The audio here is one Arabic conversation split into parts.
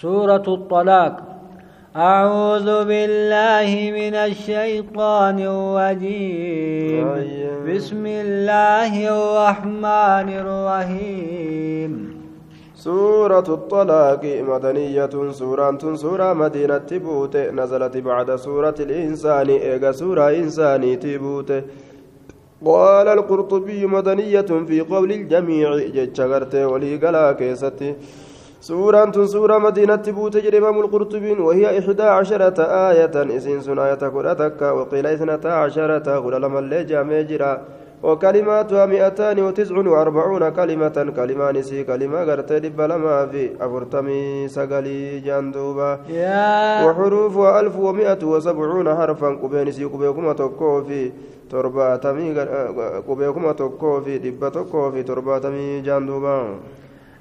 سورة الطلاق. أعوذ بالله من الشيطان الرجيم. بسم الله الرحمن الرحيم. سورة الطلاق مدنية سورة سورة مدينة تبوت. نزلت بعد سورة الإنسان إيجا سورة إنساني تبوت. قال القرطبي مدنية في قول الجميع جتشغرت ولي قلا كيستي سورة سورة مدينة بوت إمام القرطبين وهي إحدى عشرة آية إسين سن آية قرأتك وقيل إثنتا عشرة قل لما اللي جامع وكلماتها مئتان وتسع وأربعون كلمة كلمان سي كلمة قرت دب لما في أفرتمي سقلي جندوبا وحروفها ألف ومئة وسبعون حرفا قبين سي قبيكما تكو في ترباتمي قبيكما تكو في دب تكو في ترباتمي جندوبا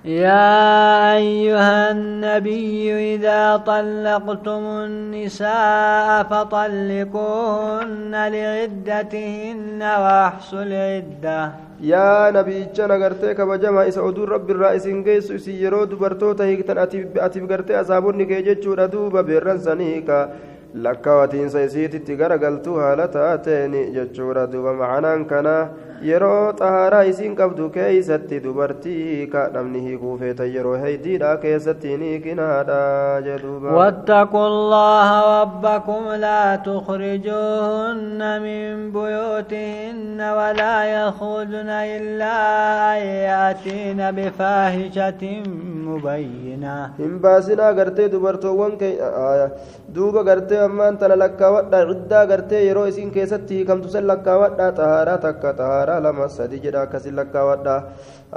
يا أيها النبي إذا طلقتم النساء فطلقوهن لعدتهن وأحصوا العدة يا نبي جنا غرتي كبجما إسعود رب الرئيس إنجيس سيرو دبرتو تهيكتن أتي بغرتي أصابوني كيجتشو ردوبا بيرن سنيكا lakkaawatiinsa isiititti garagaltuu haala taateen jechuudha duuba macanaan kanaa yeroo xahaaraa isiin qabdu keeysatti dubartii ka namni hiikuu feetan yeroo heydiidha keessatti ni kinaadha jedhuuba واتقوا الله ربكم لا تخرجوهن من بيوتهن ولا يخرجن إلا أن يأتين بفاحشة مبينة هم باسنا غرتي دبرتوان كي آية دوبا غرتي أمان تنا لكاوات عدة غرتي يرو إسين كيستي كم تسل لكاوات طهارة تكا طهارة taraa lama sadi jedha akkasin lakkaawwadha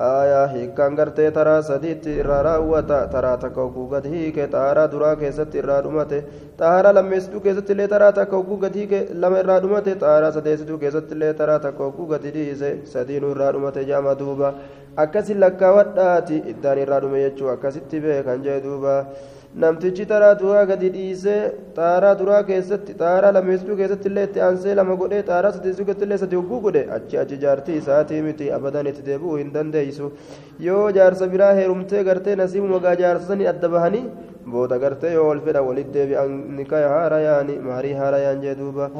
aayaa hiikkaan gartee taraa sadiitti irraa raawwata taraa takka oguu gad hiike xaaraa duraa keessatti irraa dhumate xaaraa lammeessituu keessatti illee taraa takka oguu gad hiike lama irraa dhumate xaaraa sadeessituu keessatti illee taraa takka oguu gad dhiise sadiinuu irraa dhumate jaama duuba akkasin lakkaawwadhaati iddaan irraa dhume jechuu akkasitti beekan jee duuba namtichi taraa duraa gadi dhiisee xaaraa duraa keessatti xaaraa lameessituu keessatti illee itti aansee lama godhee xaaraa sadeessituu keessatti illee sadi hogguu godhe achi achi jaartii isaatii miti abadan itti deebi'uu hin dandeeysu yoo jaarsa biraa heerumtee gartee nasiibu magaa jaarsa sanii adda bahanii booda gartee yoo wal fedha walit deebi'an nikaya haarayaani maarii haarayaan jee duuba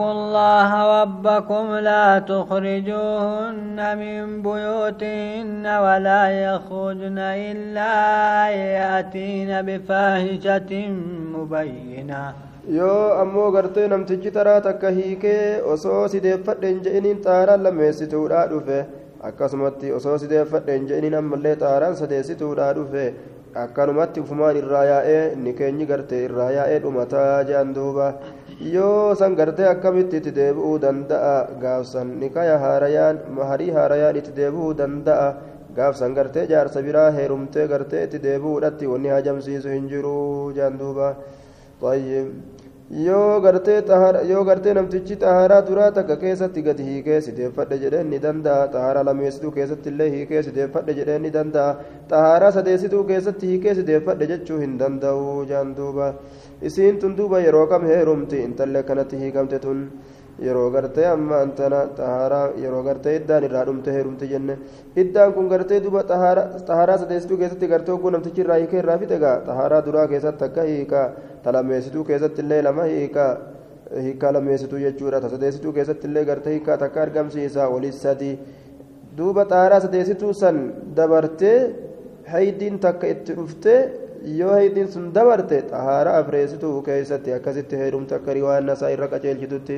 الله ربكم لا تخرجوهن من بيوتهن ولا يخرجن إلا أن يأتين بفاحشة مبينة yoo ammoo gartee namtichi taraa takka hiikee osoo sideeffadhe hin je'iniin xaaraan lammeessituudha dhufe akkasumatti osoo sideeffadhe hin je'iniin ammallee xaaraan sadeessituudha dhufe akkanumatti ufumaan irraa yaa'ee inni keenyi gartee irraa yaa'ee dhumataa jedhan duuba yoo san gartee akkamitti itti deebi'uu danda'a gaafsan nikaya haarayaan maharii haarayaan itti deebi'uu danda'a gaafsan gartee jaarsa biraa heerumtee gartee itti deebi'uudhatti wanni hajamsiisu hin jiru jedhan duuba yoo gartee yoo gartee namtichi xaharaa duraa takka keessatti gadi hiikee sideeffadhe jedheen ni danda'a xaharaa lameessituu keessatti illee hiikee sideeffadhe jedheen ni danda'a xaharaa sadeessituu keessatti hiikee sideeffadhe jechuu hin danda'u jaan duuba isiin tun duuba yeroo kam heerumti intallee kanatti hiikamte tun yeroo gartee amma antana xaharaa yeroo gartee iddaan irraa dhumte heerumte jenne iddaan kun gartee duuba xaharaa sadeessituu keessatti gartee hogguu namtichi irraa hiikee irraa fixe gaa xaharaa duraa keessatti akka hiikaa talameessituu keessatti illee lama hiikaa hiikaa lameessituu jechuudha tasadeessituu keessatti illee gartee hiikaa takka argamsiisa walii sadii duuba xaaraa sadeessituu san dabartee haydiin takka itti dhuftee yoo haydiin sun dabarte xahaaraa afreessituu keessatti akkasitti heerumte akka riwaayaan isaa irra qaceelchitutti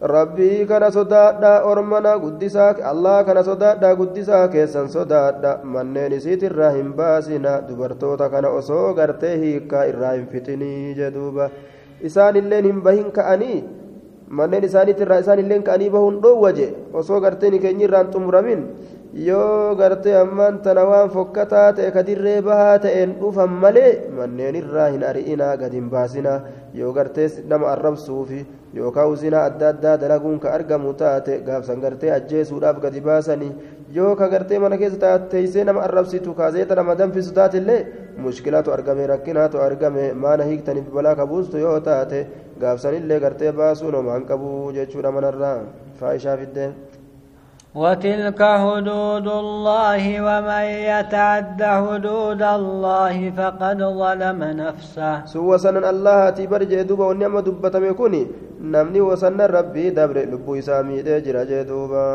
rabbii kana sodaadha ormana guddisaa allah kana sodaadha guddisaa keessan sodaadha manneen isiitirraa hin baasina dubartoota kana osoo gartee hiikaa irraa hin fixinii jedhuuba isaanilleen hin bahin ka'anii manneen isaaniitirraa isaanilleen ka'anii bahuun dhoowwaje osoo garteen keenyi irraan xumuramin yoo gartee ammaan tana waan fokkataa ta'e kadirree bahaa ta'een dhufan malee manneen irraa hin ari'inaa gad hin baasinaa yoo gartee nama arrabsuufi yookaan usinaa adda addaa dalaguun ka argamu taate gaafsan gartee ajjeesuudhaaf gadi baasanii yoo ka gartee mana keessa teessee nama arrabsitu kaaseeta nama danfisu taatillee mushkilaatu argame rakkinaatu argame maana hiiktaniif balaa kabuustu yoo taate gaafsanillee gartee baasuun homaan qabu jechuudha manarraa faayishaa fiddee. وتلك حدود الله ومن يتعد حدود الله فقد ظلم نفسه. سوى سنن الله تبر جدوبا ونعم دبتم يكوني نمني وسن ربي دبر لبو إسامي جرى جدوبا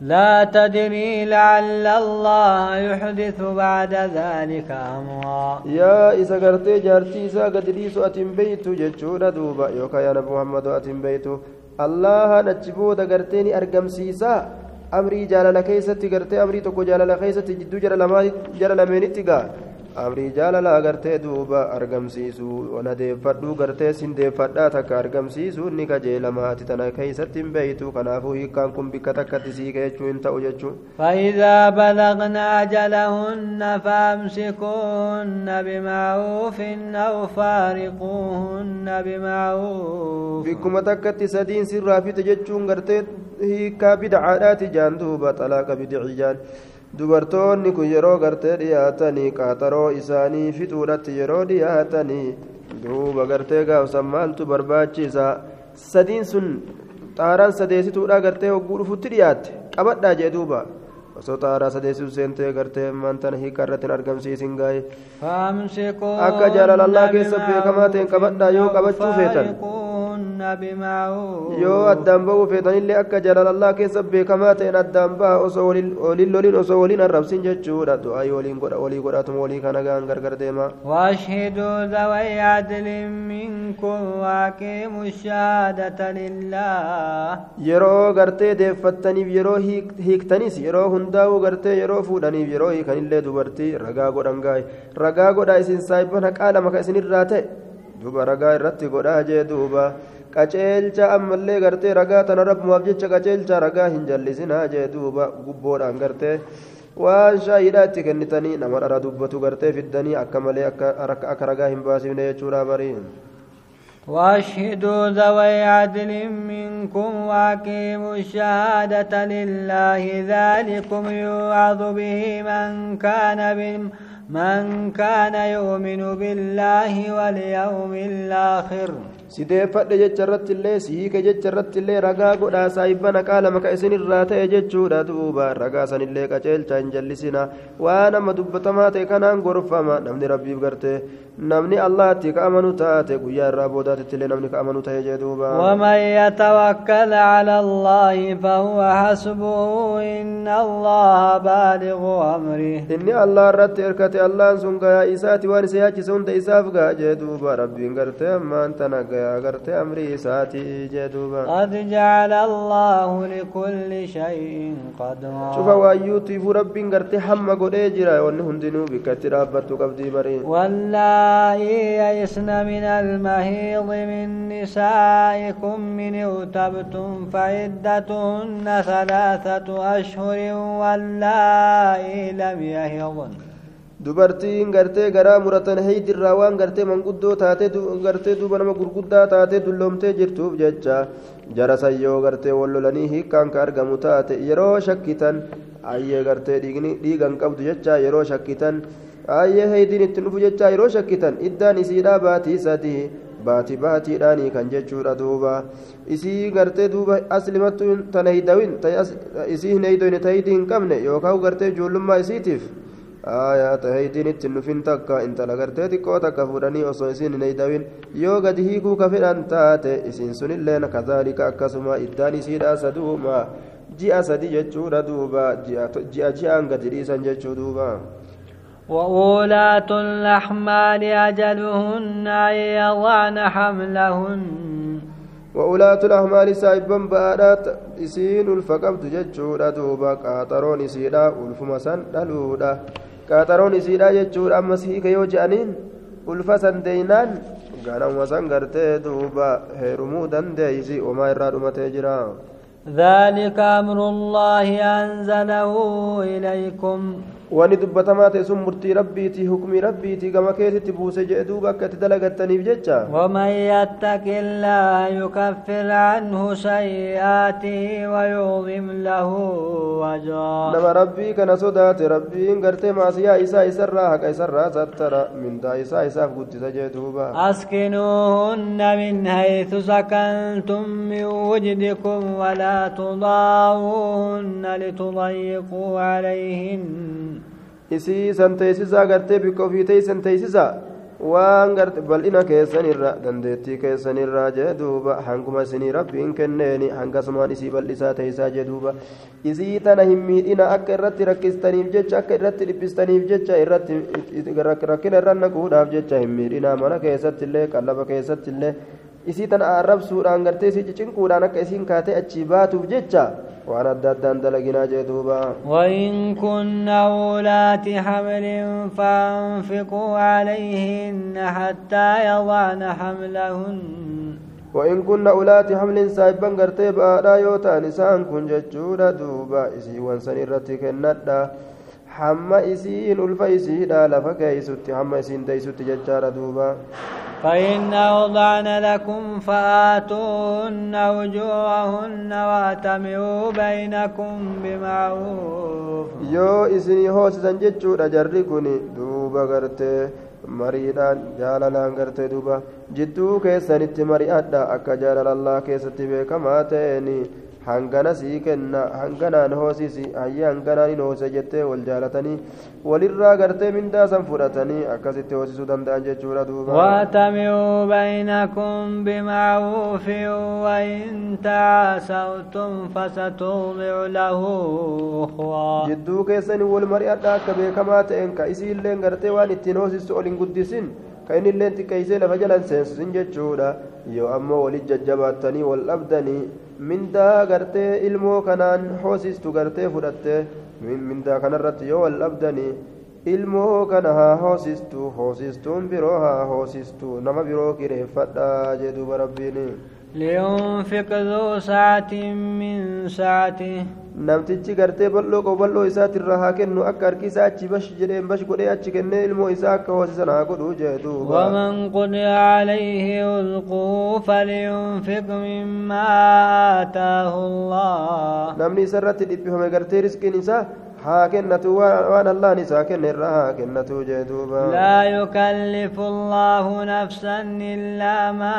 لا تدري لعل الله يحدث بعد ذلك أمرا. يا إذا قرتي جارتي إذا قد ليسو أتم بيتو جتشونا دوبا يوكا يا نبي محمد أتم بيتو allahan achi booda gartee ni argamsiisa amrii jaalala keessatti gartee amrii tokko jaalala keessatti jidduu jara lameenitti gaa amrii jaalala agartee duuba argamsiisu nadeeffadhuu gartee sindeeffadhaa takka argamsiisu inni kajeelamaati tana keeysatti hin beeytu kanaafuu hiikkaan kun bikka takkatti siika jechuu hin ta'u jechuu فإذا بلغن أجلهن فأمسكوهن بمعروف أو فارقوهن بمعروف بكم تكت سدين سرا في تججون قرتي هيكا بدعادات جان دوبا طلاق بدعيان dubartoonni kun yeroo gartee dhiyaatanii qaaxaroo isaanii fixuudhatti yeroo dhiyaatanii duuba gartee gaafsan maaltu barbaachisa sadiin sun xaaraan sadeessituudha gartee hogguu dhufutti dhiyaatte qabadhaa jee duuba osoo xaaraa sadeessitu seentee gartee maantana hiika irratti argamsiisin gaa'e akka jaalalallaa keessa beekamaa ta'een qabadhaa yoo qabachuu feetan yoo addaan ba'uu feetanillee akka jaalalallaa keessa beekamaa ta'een addaan baha osoo waliin loliin osoo waliin arrabsin jechuudha du'aa waliin godha walii godhatuma walii kana gaan gargar deema واشهدوا ذوي عدل منكم واقيموا الشهادة لله gartee deeffattaniif yeroo hiiktanis yeroo hundaa'uu gartee yeroo fuudhaniif yeroo hiikanillee dubartii ragaa godhan gaa'e ragaa godhaa isin saahiban haqaa lama ka isinirraa ta'e duuba ragaa irratti godhaa jee duuba qaceelcha ammallee gartee ragaa tana rabbumaaf jecha qaceelcha ragaa hin jallisinaa jee duuba gubboodhaan gartee waan shaayidhaa itti kennitanii nama dhara dubbatu gartee fiddanii akka malee akka ragaa hin baasifne jechuudha bariin واشهدوا ذوي عدل منكم واقيموا الشهادة لله ذلكم يوعظ به من كان من كان يؤمن بالله واليوم الآخر sideeffadhe jecha irratti illee sihiike jecha irratti illee ragaa godhaa saayibana qaala maka isinirraa ta'e jechuudha duuba ragaa sanillee qaceelcha hin jallisina waan amma dubbatamaa ta'e kanaan gorfama namni rabbiif gartee namni allahatti ka amanu taate guyyaa irraa boodaatitti illee namni ka amanu ta'e jee duuba ومن يتوكل على الله فهو حسبه إن الله بالغ أمره inni allah irratti hirkate allaan sun gayaa isaati waan isa yaachise hunda isaaf gaa jee duuba rabbiin gartee ammaan tana gayaa أغرت أمري ساتي جدوبا. قد جعل الله لكل شيء قدرا. شوف وأيوتي ربي غرت حمى قولي جرا ونهن دنوب كتر أبتك أبدي بري. واللائي يسن من المهيض من نسائكم من اغتبتم فعدتهن ثلاثة أشهر واللائي لم يهضن. Dubartiin gartee garaa muratan heydirraa waan gartee manguddoo taate gartee duuba nama gurguddaa taate dulloomtee jirtuuf jecha jara sayyoo gartee wallolanii hiikkaan ka argamu taate yeroo shakkitan ayyee gartee dhiigan qabdu jecha yeroo shakkitan ayyee heydiin ittiin dhufu jecha yeroo shakkitan iddaan isiidhaa baatii sadii baatii baatiidhaanii kan jechuudha duuba isii gartee duuba aslimattu tana hidawin isii hin heydoyne tahidii hin qabne yookaan gartee ijoollummaa isiitiif aayaa tahaydiin ittiin dhufin takka intala gartee xiqqoo takka fuudhanii osoo isiin hin hidawin yoo gadi hiikuu ka fedhan taate isiin sunilleen kadaalika akkasuma iddaan isiidhaa saduuma ji'a sadi jechuudha duuba ji'a ji'aan gadi dhiisan jechuu duuba وأولاة الأحمال أجلهن أن يضعن حملهن وأولاة الأحمال سايبا بادات إسين الفقبت ججودا دوبا قاطرون إسيدا ألفما سن دلودا قاطرون إسيدا ججودا أما سيك يوجأنين ألفا سن دينان ganama san gartee duuba heerumuu dandeeysi omaa irraa dhumatee jira. ذلك أمر الله أنزله إليكم wani dubbatamaa ta'e sun murtii rabbiiti hukmii rabbiiti gama keessatti buuse jedhe duuba akka itti dalagattaniif jecha ومن يتق الله يكفر عنه سيئاته ويعظم له أجرا nama rabbii kana sodaate rabbiin gartee maasiyaa isaa isarraa haqa isarraa sattara mindaa isaa isaaf guddisa jee duuba أسكنوهن من حيث سكنتم من وجدكم ولا تضاروهن لتضيقوا عليهن isii san teeysisaa gartee bikka ofii teeysan teeysisaa waan garte bal'ina keessanirra dandeettii keessanirraa jee duuba hanguma isinii rabbiin kenneeni hangasumaan isii bal'isaa teeysaa jee duuba isii tana hin miidhina akka irratti rakkistaniif jecha akka irratti dhiphistaniif jecha irratti rakkina irra naquudhaaf jecha hin miidhina mana keessatti illee qallaba keessatti illee isii tana arrabsuudhaan gartee isii cicinquudhaan akka isiin kaatee achii baatuuf jecha waan adda addaan dalaginaa jee duuba. وإن كن أولات حمل فأنفقوا عليهن حتى يضعن حملهن. وإن كن أولات حمل سايبا غرتي بآدا يوتا نسان كن ججودا دوبا إسي وانسان إرتي كندا حما إسين ألفا إسيدا لفا كيسوتي حما إسين تيسوتي ججارا دوبا فإن أوضعن لكم فآتوهن أجورهن وأتمروا بينكم بمعروف yoo isinii hoosisan jechuudha jarri kun duuba gartee mariidhaan jaalalaan gartee duuba jidduu keessanitti mari'adha akka jaalalallaa keessatti beekamaa ta'een hangana sii kenna hanganaan hoosisi hayya hanganaan hin hoose jettee wal jaalatanii walirraa gartee mindaa san fudhatanii akkasitti hoosisuu danda'an jechuudha duuba وأتمروا بينكم بمعروف وإن تعاسرتم فسترضع له أخرى jidduu keessanii wal mari'adha akka beekamaa ta'een ka isii illeen gartee waan ittiin hoosistu ol hin guddisin ka inni illeen xiqqeessee lafa jalan seensisin jechuudha yoo ammoo walit jajjabaattanii wal dhabdanii mindaa gartee ilmoo kanaan hoosistu gartee fudhattee mindaa kanarratti yoo wal dhabdanii ilmoo kana haa hoosistu hoosistuun biroo haa hoosistu nama biroo kireeffadha jee duuba rabbiin لينفق ذو سعة من سعته namtichi gartee bal'oo qabu bal'oo isaatirraa haa kennu akka harki isaa achi bash jedheen bash godhee achi kennee ilmoo isaa akka hoosisan haa godhu jee duuba ومن قدر عليه رزقه فلينفق مما آتاه الله namni isarratti dhiphifame gartee riskiin isaa haa kennatu waan waan allaan isaa kenne irraa haa kennatu jee duuba لا يكلف الله نفسا إلا ما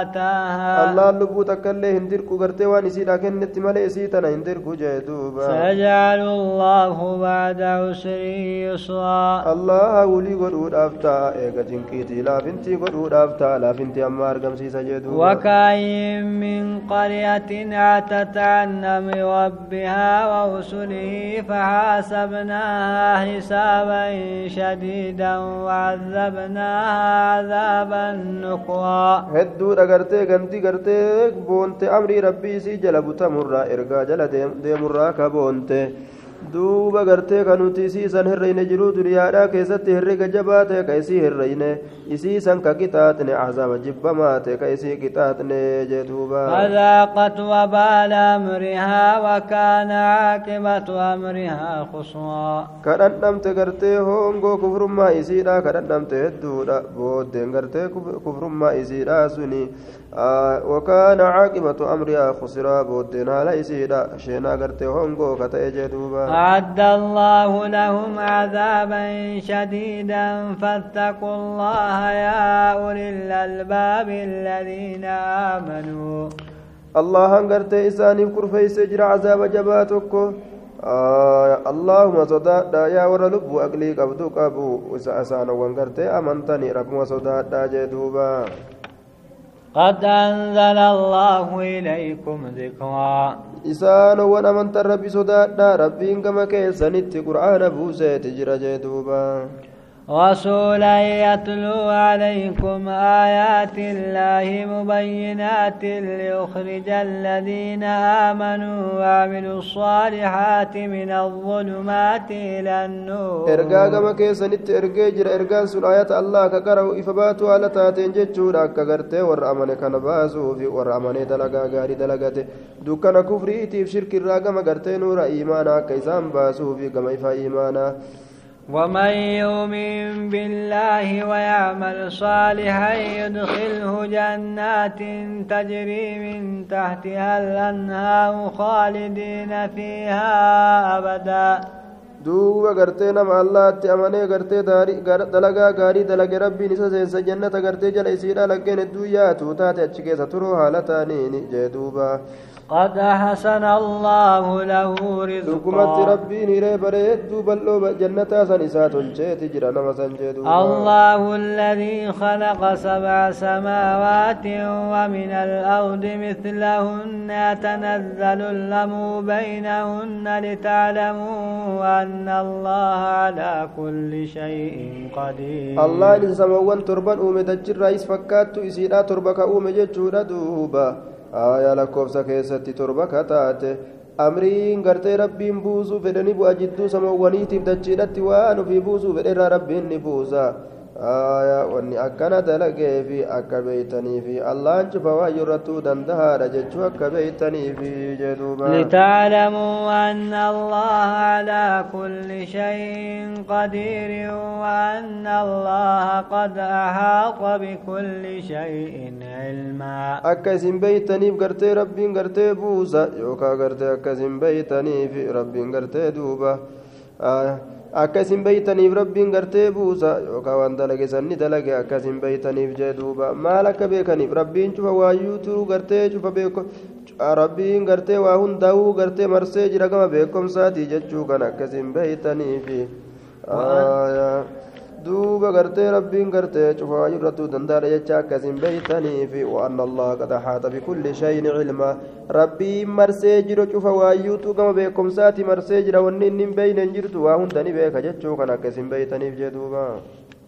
آتاها allaan lubbuu takka illee hin dirqu gartee waan isiidha kennetti malee isii tana hin dirqu jee duuba سيجعل الله بعد عسر يسرا allah wulii godhuudhaaf ta'a eega jinqiitii laafintii godhuudhaaf ta'a laafintii amma argamsiisa jee duuba وكاين من قرية عتت عن أمر ربها ورسله فحاسبناها حسابا شديدا وعذبناها عذابا نقوا هدو دغرتي غنتي غرتي بونت أمري ربي سي جلبت مرة إرغا جلدي مرة كبونت duuba gartee ka nuti isii san hirreyne jiruu duniyaadhaa keessatti herrega jabaa ta'e ka isii hirreyne isii san ka qixaaxne azaaba jibbamaa ta'e ka isii qixaaxne jee duuba فذاقت وبال أمرها وكان عاقبة أمرها خسرا kadhandhamte gartee hoongoo kufrummaa isiidha kadhandhamte hedduudha booddeen gartee kufrummaa isiidha suni wakaana caaqibatu amrihaa khusraa booddeen haala isiidha sheenaa gartee hoongoo ka ta'e jee duuba أعد الله لهم عذابا شديدا. فاتقوا الله يا أولي الألباب الذين آمنوا. الله أنقرت إساني بكر سجر عذاب جباتك. آه، اللهم صدا. يا ور لب أقلي قبضك أبو إسانا وانقرت أمنتني رب وصدا دا جدوبا. قد أنزل الله إليكم ذكرا amantan rabbi sodaadha rabbiin gama keessanitti qur'aana buuseeti jira jee duuba رسولا يتلو عليكم آيات الله مبينات ليخرج الذين آمنوا وعملوا الصالحات من الظلمات إلى النور إرقا كما كيسنت إرقا جر إرقا سن آيات الله كقرأوا إفباتوا على تاتين جتشورا كقرتي ورأمني كان باسو في ورأمني دلقا غاري دلقاتي دوكنا كفري تيف شرك الراقما قرتي نور إيمانا كيسان باسو في كما إفا إيمانا. ومن يؤمن بالله ويعمل صالحا يدخله جنات تجري من تحتها الأنهار خالدين فيها أبدا. دوبا غرتي نم الله تامني غرتي داري غر دلغا غاري دلغ ربي نس سجنة غرتي جل سيدا لكن الدنيا توتا تشكي سترو حالتاني جدوبا قد أحسن الله له رزقا. ربي نيري بريد بلو جنة سنسات الله الذي خلق سبع سماوات ومن الأرض مثلهن يتنزل الأمر بينهن لتعلموا أن الله على كل شيء قدير. الله لسموان تربان أومي دجر رئيس فكات إسيرا تربك أومي جتشورا دوبا. Aayaa lakkoofsa keessatti torba kataate amriin gartee rabbiin buusuu fedhanii bu'a jidduu samoowwaniitiif dachiidhatti waan ofii buusuu fedherraa rabbiin dalagee fi akka beeytanii fi allaan cufa waan irrattuu dandahaadha jechuu akka beeytanii fi jedhuuba litaclamuu anna allaha calaa kulli shayin qadiirin waanna allaha qad axaaxa bikulli shayin cilmaa akka isin beeytaniif gartee rabbiin gartee buusa yookaa gartee akka isin beeytaniif rabbiin gartee duuba akka isin beeytaniif rabbiin gartee buusa yookaan waan dalage sanni dalage akka isin beeytaniif jee duuba maal akka beekaniif rabbiin cufa waayyuutu gartee cufa beeko rabbiin gartee waa hundaa'uu gartee marsee jira gama beekomsaatii jechuu kan akka isin beeytaniifi. Rabbiin gartee cufaa irrattuu dandaadha jecha akkasin beeytaniif waan allah qad axaata bikulli shayin cilma rabbiin marsee jiru cufa waayyuutu gama beekomsaati marsee jira wanni inni hin beeyne hin jirtu waa hunda ni beeka jechuu kan akkasin beeytaniif jee duuba